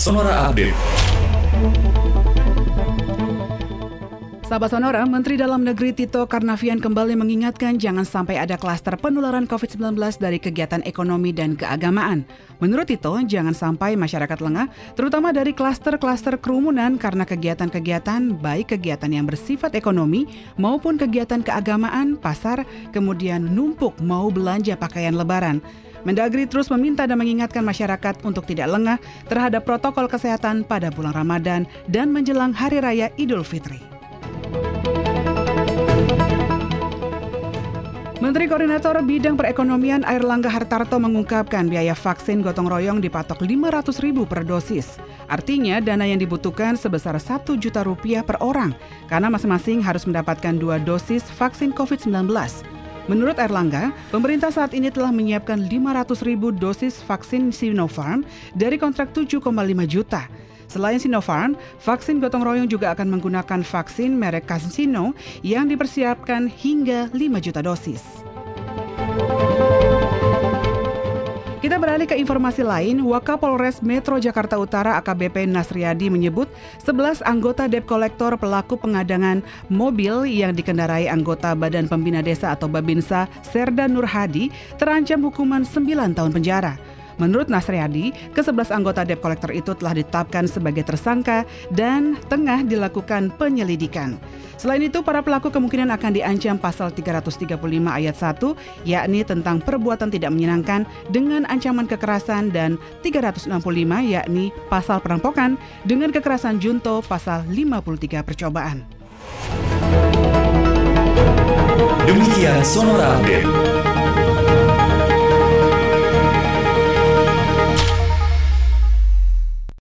Sonora Update. Sahabat Sonora, Menteri Dalam Negeri Tito Karnavian kembali mengingatkan jangan sampai ada klaster penularan COVID-19 dari kegiatan ekonomi dan keagamaan. Menurut Tito, jangan sampai masyarakat lengah, terutama dari klaster-klaster kerumunan karena kegiatan-kegiatan baik kegiatan yang bersifat ekonomi maupun kegiatan keagamaan, pasar, kemudian numpuk mau belanja pakaian lebaran. Mendagri terus meminta dan mengingatkan masyarakat untuk tidak lengah terhadap protokol kesehatan pada bulan Ramadan dan menjelang Hari Raya Idul Fitri. Menteri Koordinator Bidang Perekonomian Air Langga Hartarto mengungkapkan biaya vaksin gotong royong dipatok 500 ribu per dosis. Artinya dana yang dibutuhkan sebesar 1 juta rupiah per orang karena masing-masing harus mendapatkan dua dosis vaksin COVID-19. Menurut Erlangga, pemerintah saat ini telah menyiapkan 500 ribu dosis vaksin Sinopharm dari kontrak 7,5 juta. Selain Sinopharm, vaksin gotong royong juga akan menggunakan vaksin merek CanSino yang dipersiapkan hingga 5 juta dosis. Kita beralih ke informasi lain, Wakapolres Metro Jakarta Utara AKBP Nasriadi menyebut 11 anggota debt collector pelaku pengadangan mobil yang dikendarai anggota Badan Pembina Desa atau Babinsa Serda Nurhadi terancam hukuman 9 tahun penjara. Menurut Nasriadi, ke-11 anggota debt collector itu telah ditetapkan sebagai tersangka dan tengah dilakukan penyelidikan. Selain itu, para pelaku kemungkinan akan diancam pasal 335 ayat 1, yakni tentang perbuatan tidak menyenangkan dengan ancaman kekerasan dan 365 yakni pasal perampokan dengan kekerasan junto pasal 53 percobaan. Demikian Sonora Update.